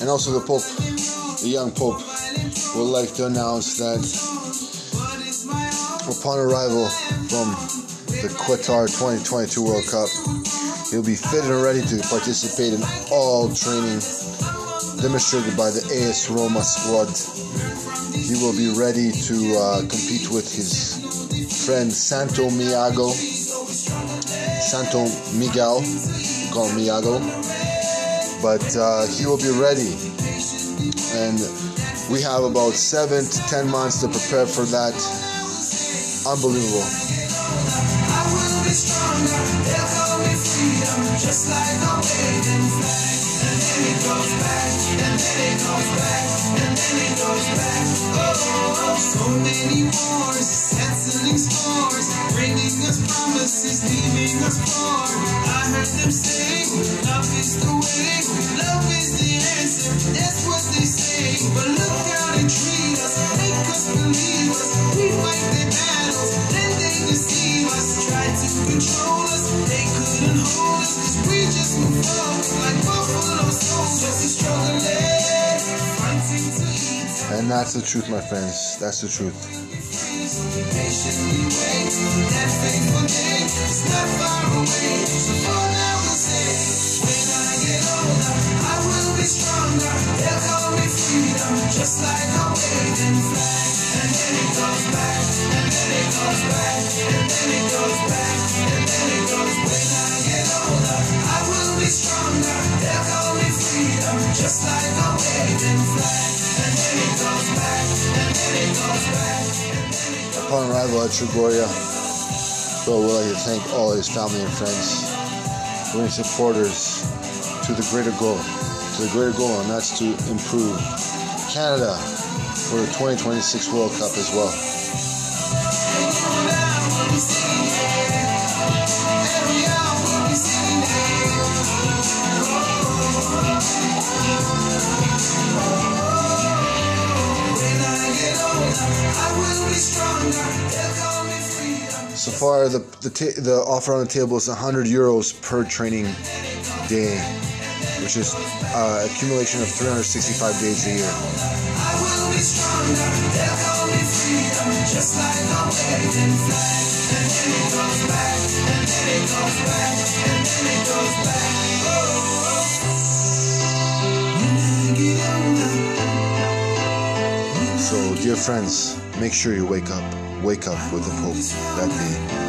And also the Pope, the young Pope, would like to announce that upon arrival from the Qatar 2022 World Cup, he'll be fit and ready to participate in all training demonstrated by the AS Roma squad. He will be ready to uh, compete with his friend Santo Miago, Santo Miguel, call him Miago, but uh, he will be ready. And we have about seven to ten months to prepare for that. Unbelievable. Oh, so many wars, settling scores, bringing us promises, leaving us poor. I them say, love is the way, love is the answer. That's what they say, but look how they treat us, make us believe us. We fight their battles, then they deceive us, try to control us. They couldn't hold us, cause we just move forward like buffalo soldiers, fighting to eat. And that's the truth, my friends. That's the truth. Patiently wait, that fateful day is not far away. Just like a waving flag. And then it goes back, and then it goes back, and then it goes back, and then it goes. When I get older, I will be stronger. They'll call me freedom, just like a waving flag. And then it goes back, and then it goes back. Upon arrival at Trigoria, Phil would like to thank all his family and friends, willing supporters to the greater goal, to the greater goal, and that's to improve Canada for the 2026 World Cup as well. So far, the the, ta- the offer on the table is 100 euros per training day, which is uh, accumulation of 365 days a year. So, dear friends, make sure you wake up. Wake up with the Pope that day.